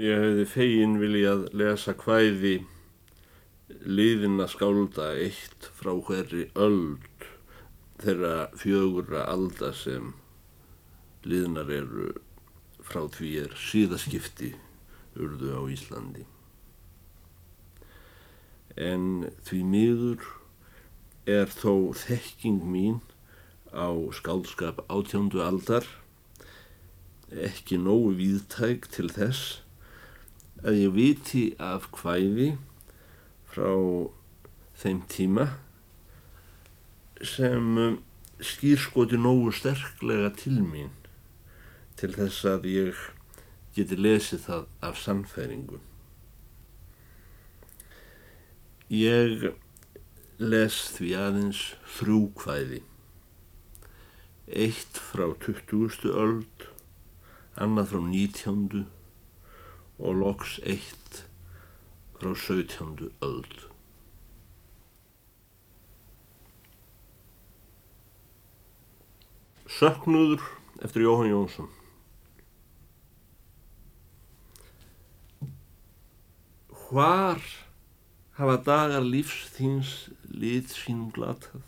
Ég hefði fegin viljað lesa hvæði liðina skálda eitt frá hverri öld þeirra fjögura alda sem liðnar eru frá því er síðaskipti urðu á Íslandi. En því miður er þó þekking mín á skálskap átjándu aldar ekki nógu víðtæk til þess að ég viti af hvæði frá þeim tíma sem um, skýrskoti nógu sterklega til mín til þess að ég geti lesið það af sannfæringu. Ég les því aðeins þrjú hvæði. Eitt frá 20. öld, annað frá 19 og loks eitt frá 17. öld. Söknuður eftir Jóhann Jónsson Hvar hafa dagar lífs þíns lit sínum glatað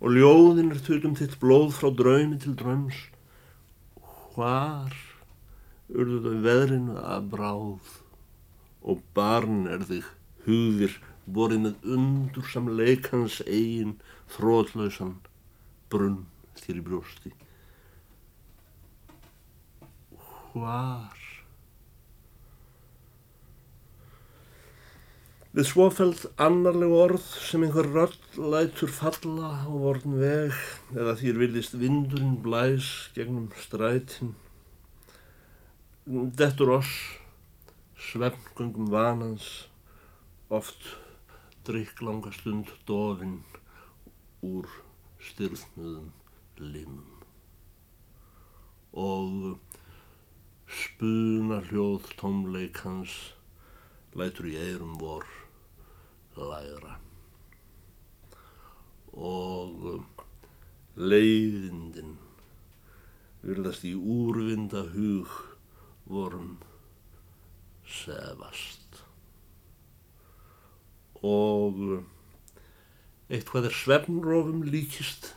og ljóðin er tutum þitt blóð frá draumi til dröms Hvar urðu þau veðrinu að bráð og barn er þig hugðir borið með undur sam leikans eigin þrótlausan brunn þér í brjósti. Hvar? Við svofeld annarleg orð sem einhver röll lætur falla á vorn veg eða þýr viljist vindurinn blæs gegnum strætin dettur oss svefngöngum vanans oft drikklanga stund dofinn úr styrðnuðum limum. Og spuna hljóð tómleikans lætur í eirum vor læra og leiðindin virðast í úrvinda hug vorum sefast. Og eitthvað er svefnrófum líkist.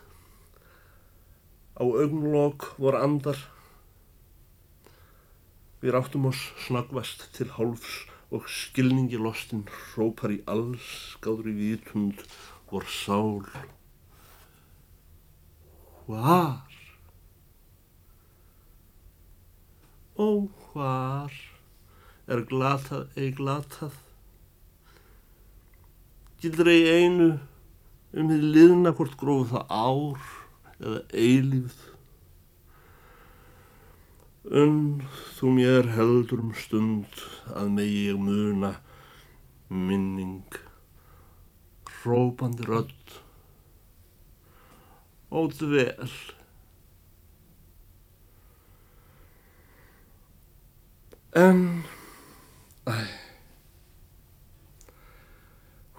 Á augnlokk vor andar. Við ráttum oss snakvast til hálfs og skilningi lostinn hrópar í alls gáðri vitund vor sál. Hvar ó hvar er glatað ei glatað. Gildur ei einu um því liðna hvort gróðu það ár eða eilíð unn þú mér heldur um stund að megi ég muna minning. Hrópandi rödd. Og dvel En, æ,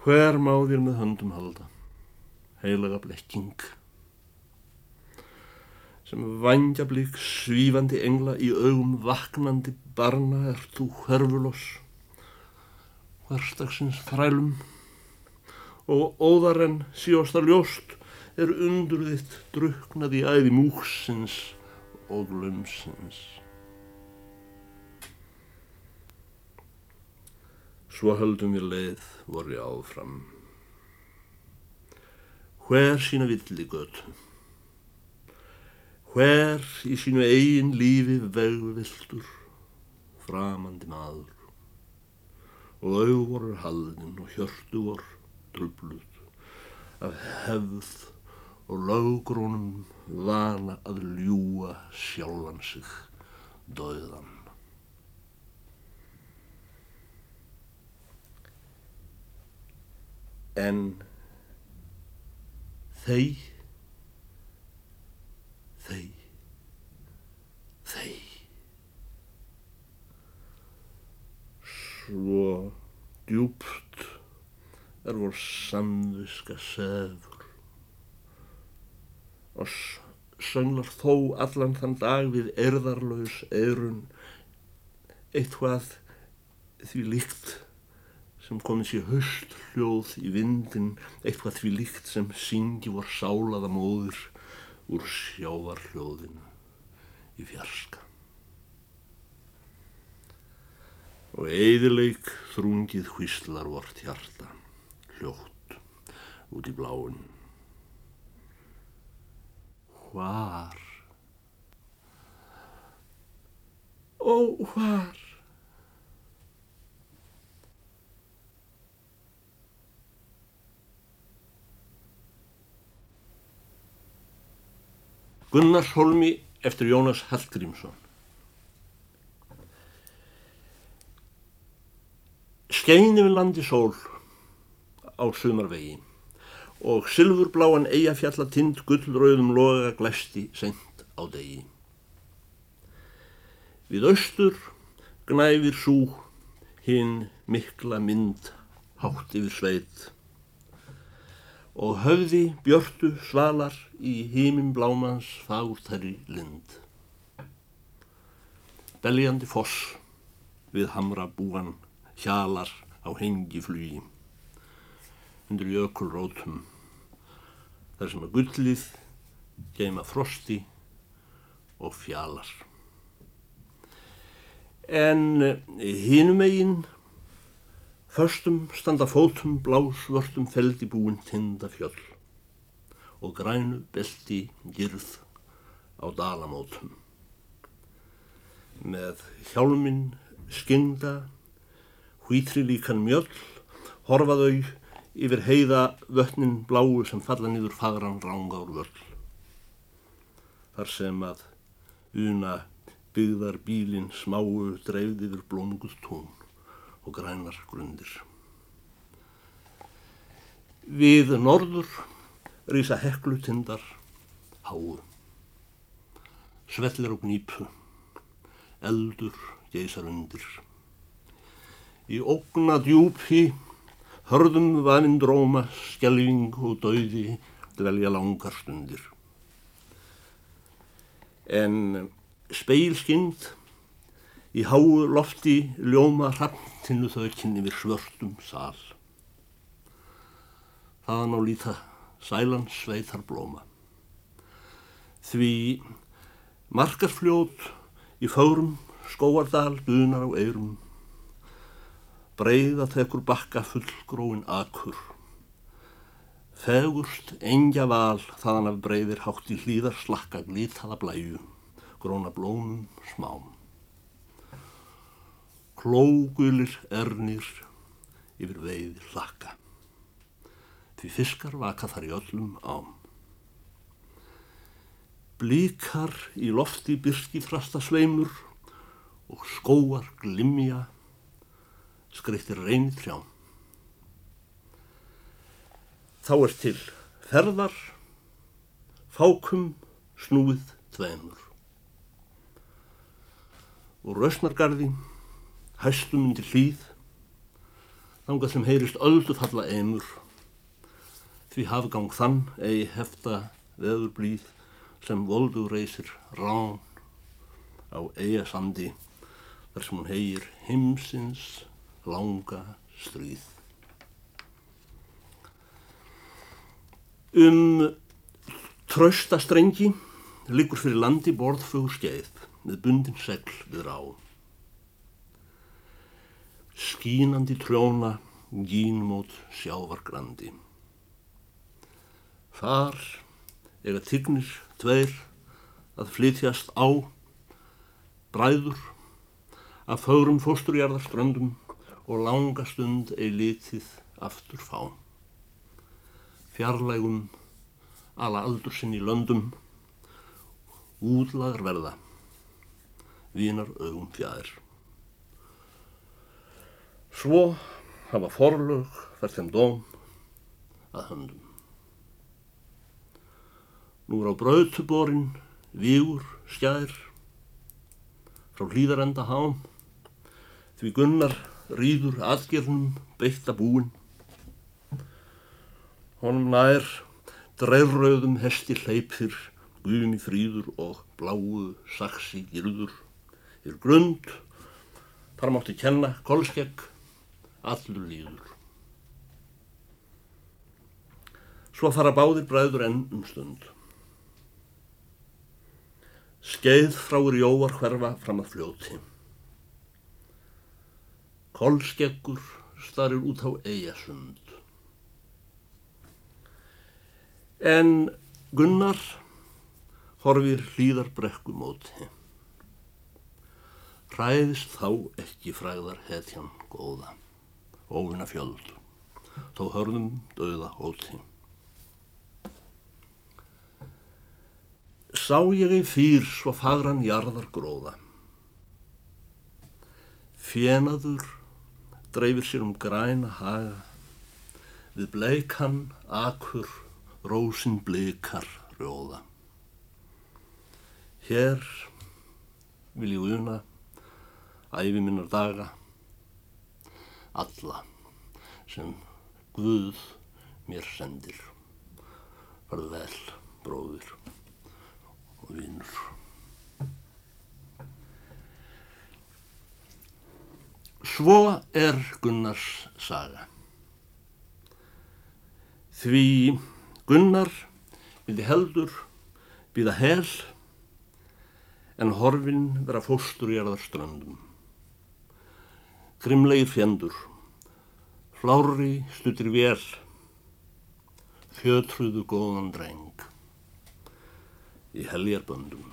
hver má þér með höndum halda, heilaga blekking, sem vangja blik svífandi engla í augum vaknandi barna er þú hverfuloss, hverstagsins þrælum og óðar en síosta ljóst er undur þitt druknað í æði múksins og glömsins. Svo höldum við leið voru áfram. Hver sína villi götu? Hver í sínu eigin lífi vegviltur, framandi maður? Og auð voru haldin og hjörtu voru drubluð af hefð og löggrónum vana að ljúa sjálfan sig döðan. En þeir, þeir, þeir. Svo djúpt er vor samviska sefur og sönglar þó allan þann dag við erðarlaus eirun eitthvað því líkt sem komið sér höst hljóð í vindin, eitthvað því líkt sem syngi vor sálaða móður úr sjávar hljóðinu í fjarska. Og eðileik þrungið hvistlar vort hjarta, hljótt út í bláin. Hvar? Ó, hvar? Gunnarsholmi eftir Jónas Hallgrímsson Skeini við landi sól á sumarvegi og sylfurbláan eigafjalla tind gullröðum loga glæsti sent á degi. Við austur gnæfir sú hinn mikla mynd hátt yfir sveit og höfði björtu svalar í hímim blámans fagurtæri lind. Beljandi foss við hamra búan hjalar á hengi flugi undir jökulrótum þar sem að gullið geima frosti og fjalar. En hínum eigin Förstum standa fótum blásvörtum feldi búin tinda fjöll og grænu belti girð á dalamótum. Með hjálmin skinda, hvítri líkan mjöll, horfaðau yfir heiða vötnin bláu sem falla nýður fagran rángar völl. Þar sem að una byggðar bílin smáu dreifð yfir blómguð tún og grænar grundir. Við norður rýsa heklutindar háu, svellir og nýpu, eldur geysar undir. Í ógna djúpi hörðum vaninn dróma, skjelving og dauði dvelja langar stundir. En speilskind í háu lofti ljóma hrapptinu þaukinn yfir svörtum sál. Þaðan á líta sælan sveitar blóma. Því markarfljót í fárum skóardal dunar á eirum, breyða tekur bakka fullgróin akur. Fegurst engja val þaðan af breyðir hátt í hlýðar slakka glítaða blæju, gróna blómum smám klógulir ernir yfir veiði hlakka. Því fiskar vaka þar í öllum ám. Blíkar í lofti byrki frasta sveimur og skóar glimja skreittir reynið trjám. Þá er til ferðar, fákum, snúið, tveimur. Og rausnargarði hæstum undir hlýð, þangað sem heyrist öldu falla einur, því hafgang þann eigi hefta veður blíð sem voldu reysir rán á eiga sandi, þar sem hún hegir himsins langa stríð. Um trösta strengi liggur fyrir landi borðfögur skeið með bundin segl við ráð skínandi trjóna, gínmót sjávargrandi. Þar eiga tignir tveir að flytjast á, bræður, að fögrum fósturjarðarströndum og langa stund ei litið aftur fá. Fjarlægum, ala aldur sinn í löndum, útlagar verða, vínar augum fjær. Svo hafa forlög þar þeim dóm að höndum. Nú er á brautuborin vígur skjær frá hlýðarenda hám því gunnar rýður aðgerðnum beitta búin. Honum nær dreifröðum hesti hleypir guðmi fríður og bláu saksi gildur er grund Þar mátti kenna kolskegg, allur líður. Svo fara báðir bræður enn um stund. Skeið fráur jóar hverfa fram að fljóti. Kolskeggur starir út á eigasund. En Gunnar horfir hlýðar brekku móti. Ræðist þá ekki fræðar hetjan góða, óvinna fjöld, þó hörðum döða hóti. Sá ég í fýr svo fagran jarðar gróða. Fjenaður dreifir sér um græna haga, við bleikan, akur, rósin bleikar rjóða. Hér vil ég una, æfi minnar daga, alla sem Guð mér sendir. Farðu vel, bróður og vinnur. Svo er Gunnars saga. Því Gunnar vildi heldur býða hel en horfin vera fóstur í erðarströndum. Grimlegir fjendur, flári stuttir vel, fjötruðu góðan dreng. Í helgjarböndum.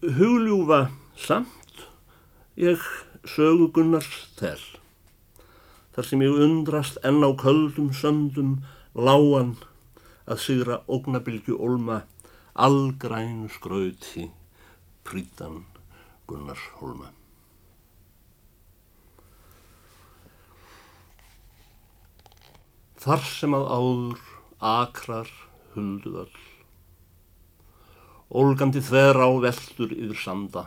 Hugljúfa samt ég sögu Gunnars þell, þar sem ég undrast enn á köldum söndum láan að sigra ógnabilgju olma allgrænu skrauti prítan Gunnars Holma. Þar sem að áður akrar huldu öll, ólgandi þver á veldur yfir sanda.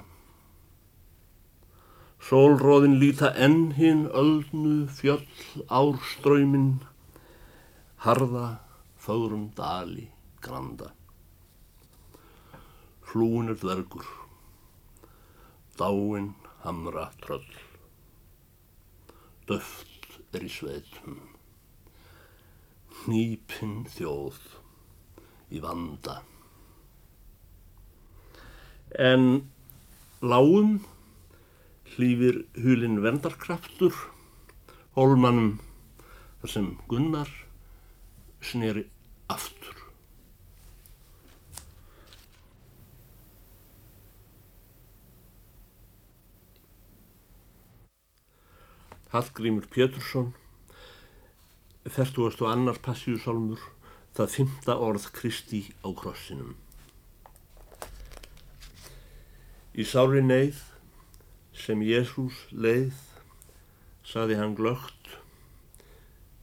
Sólróðin líta enn hinn öldnu fjöll árströymin, harða fögrum dali granda. Flúin er dvergur, dáin hamra tröll, döft er í sveitum, hnípin þjóð í vanda. En lágum hlýfir hulin vendarkraftur, hólmanum þar sem Gunnar sneri aftur. Hallgrímur Pétursson, 40. annar passíusálmur, það fymta orð Kristi á krossinum. Í sári neyð sem Jésús leið, saði hann glögt,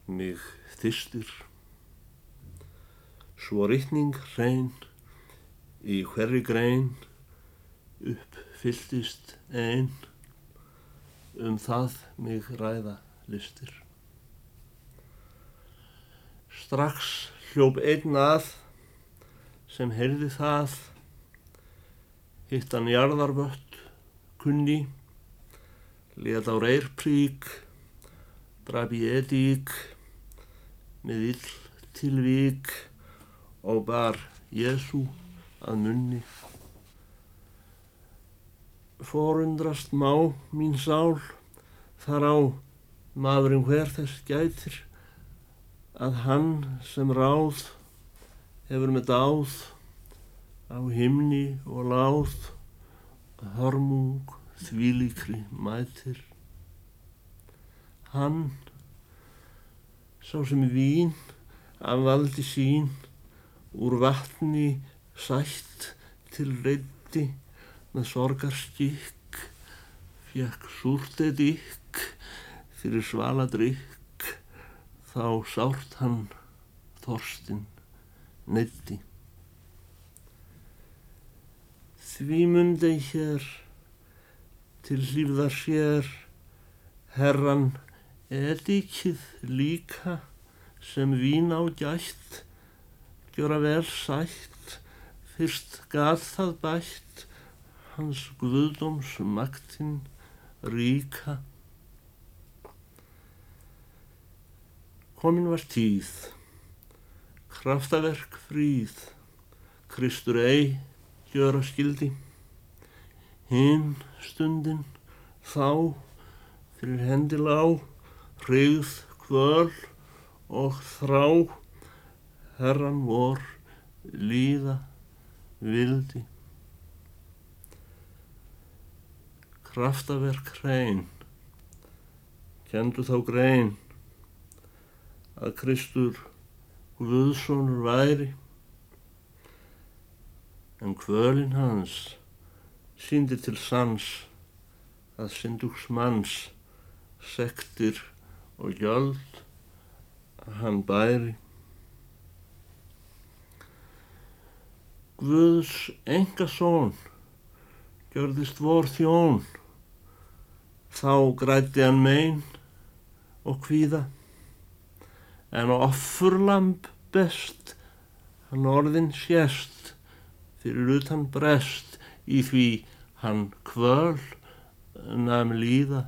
mig þystir. Svo rittning hrein í hverri grein uppfylltist einn um það mig ræða listir. Strax hljóp einn að sem heyrði það, hittan jarðarvött kunni, let á reyrprík, draf í edík, með ill til vík og bar Jésu að munni. Forundrast má mín sál þar á maðurinn hver þess gætir að hann sem ráð hefur með dáð á himni og láð hörmung þvílíkri mætir. Hann sá sem vín af valdi sín úr vatni sætt til reyndi með sorgarstík fjekk súrtedík fyrir svaladrykk þá sárt hann þorstin neytti. Því mundi hér til hlýfðar sér herran edikið líka sem vín á gætt gjöra vel sætt fyrst gað það bætt hans guðdóms maktinn ríka. Komin var tíð, kraftaverk fríð, Kristur ei gjöra skildi, hinn stundin þá fyrir hendi lág, hrigð kvöl og þrá, herran vor líða vildi. Kraftaverk hrein, kendu þá grein, að Kristur Guðssonur væri, en kvölin hans síndi til sans að syndugs manns sektir og gjöld að hann bæri. Guðs enga són gjörðist vor þjón, þá græti hann mein og kvíða, en ofurlamb best hann orðin sérst fyrir utan brest. Í því hann kvöl nafn líða.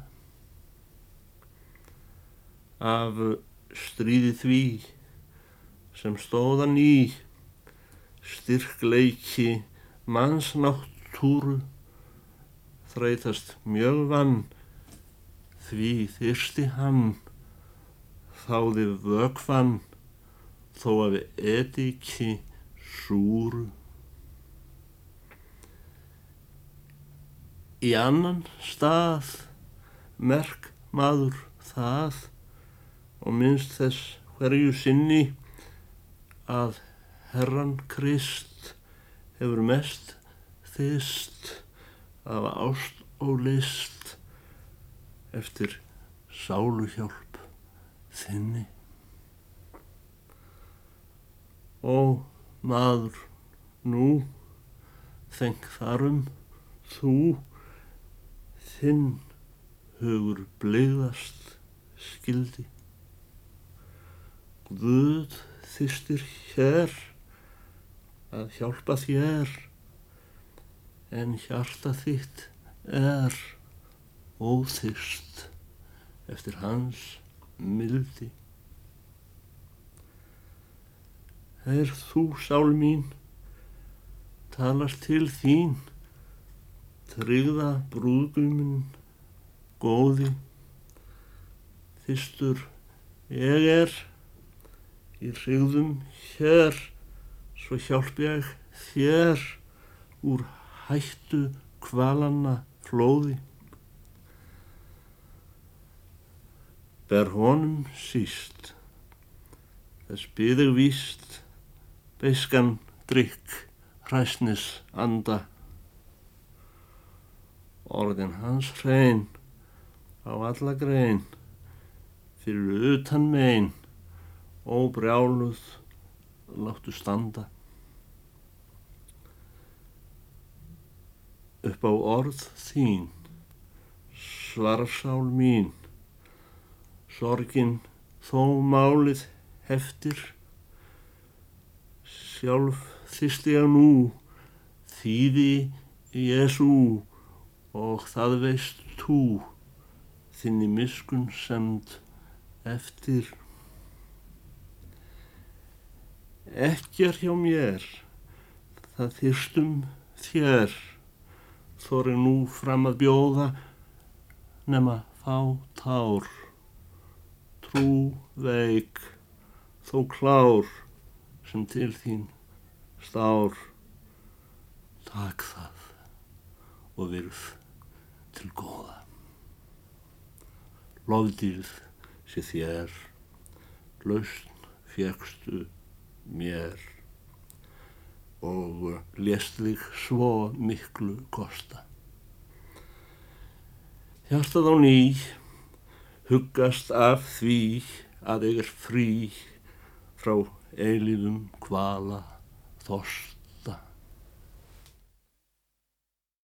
Af stríði því sem stóðan í styrkleiki mannsnáttúru þreytast mjög vann því þyrsti hann þáði vökvann þó að við etikki súru. Í annan stað merk maður það og minnst þess hverju sinni að Herran Krist hefur mest þist af ást og list eftir sáluhjálp þinni. Og maður, nú, þeng þarum, þú, þinn hugur bleiðast skildi. Guð þýstir hér að hjálpa þér en hjarta þitt er óþyst eftir hans mildi. Er þú, sál mín, talast til þín, tryggða brúðguminn, góði, þýstur ég er, í hrigðum hér, svo hjálp ég þér úr hættu kvalanna flóði. Ber honum síst, þess byður víst, beiskan drikk, hræsnis anda. Orðin hans hrein á alla grein, fyrir utan megin, óbrjáluð láttu standa. Upp á orð þín, svarsál mín, sorgin þó málið heftir sjálf þýst ég nú þýði Jésu og það veist tú þinni miskun semd eftir. Ekki er hjá mér það þyrstum þér þóri nú fram að bjóða nema fá tár trú veik þó klár sem til þín stár. Takk það og virð til góða. Lofdýrð sé þér lausn fjekstu mér. Og lést þig svo miklu kosta. Hjartað á ný huggast af því að ég er frí frá eilíðum kvala þost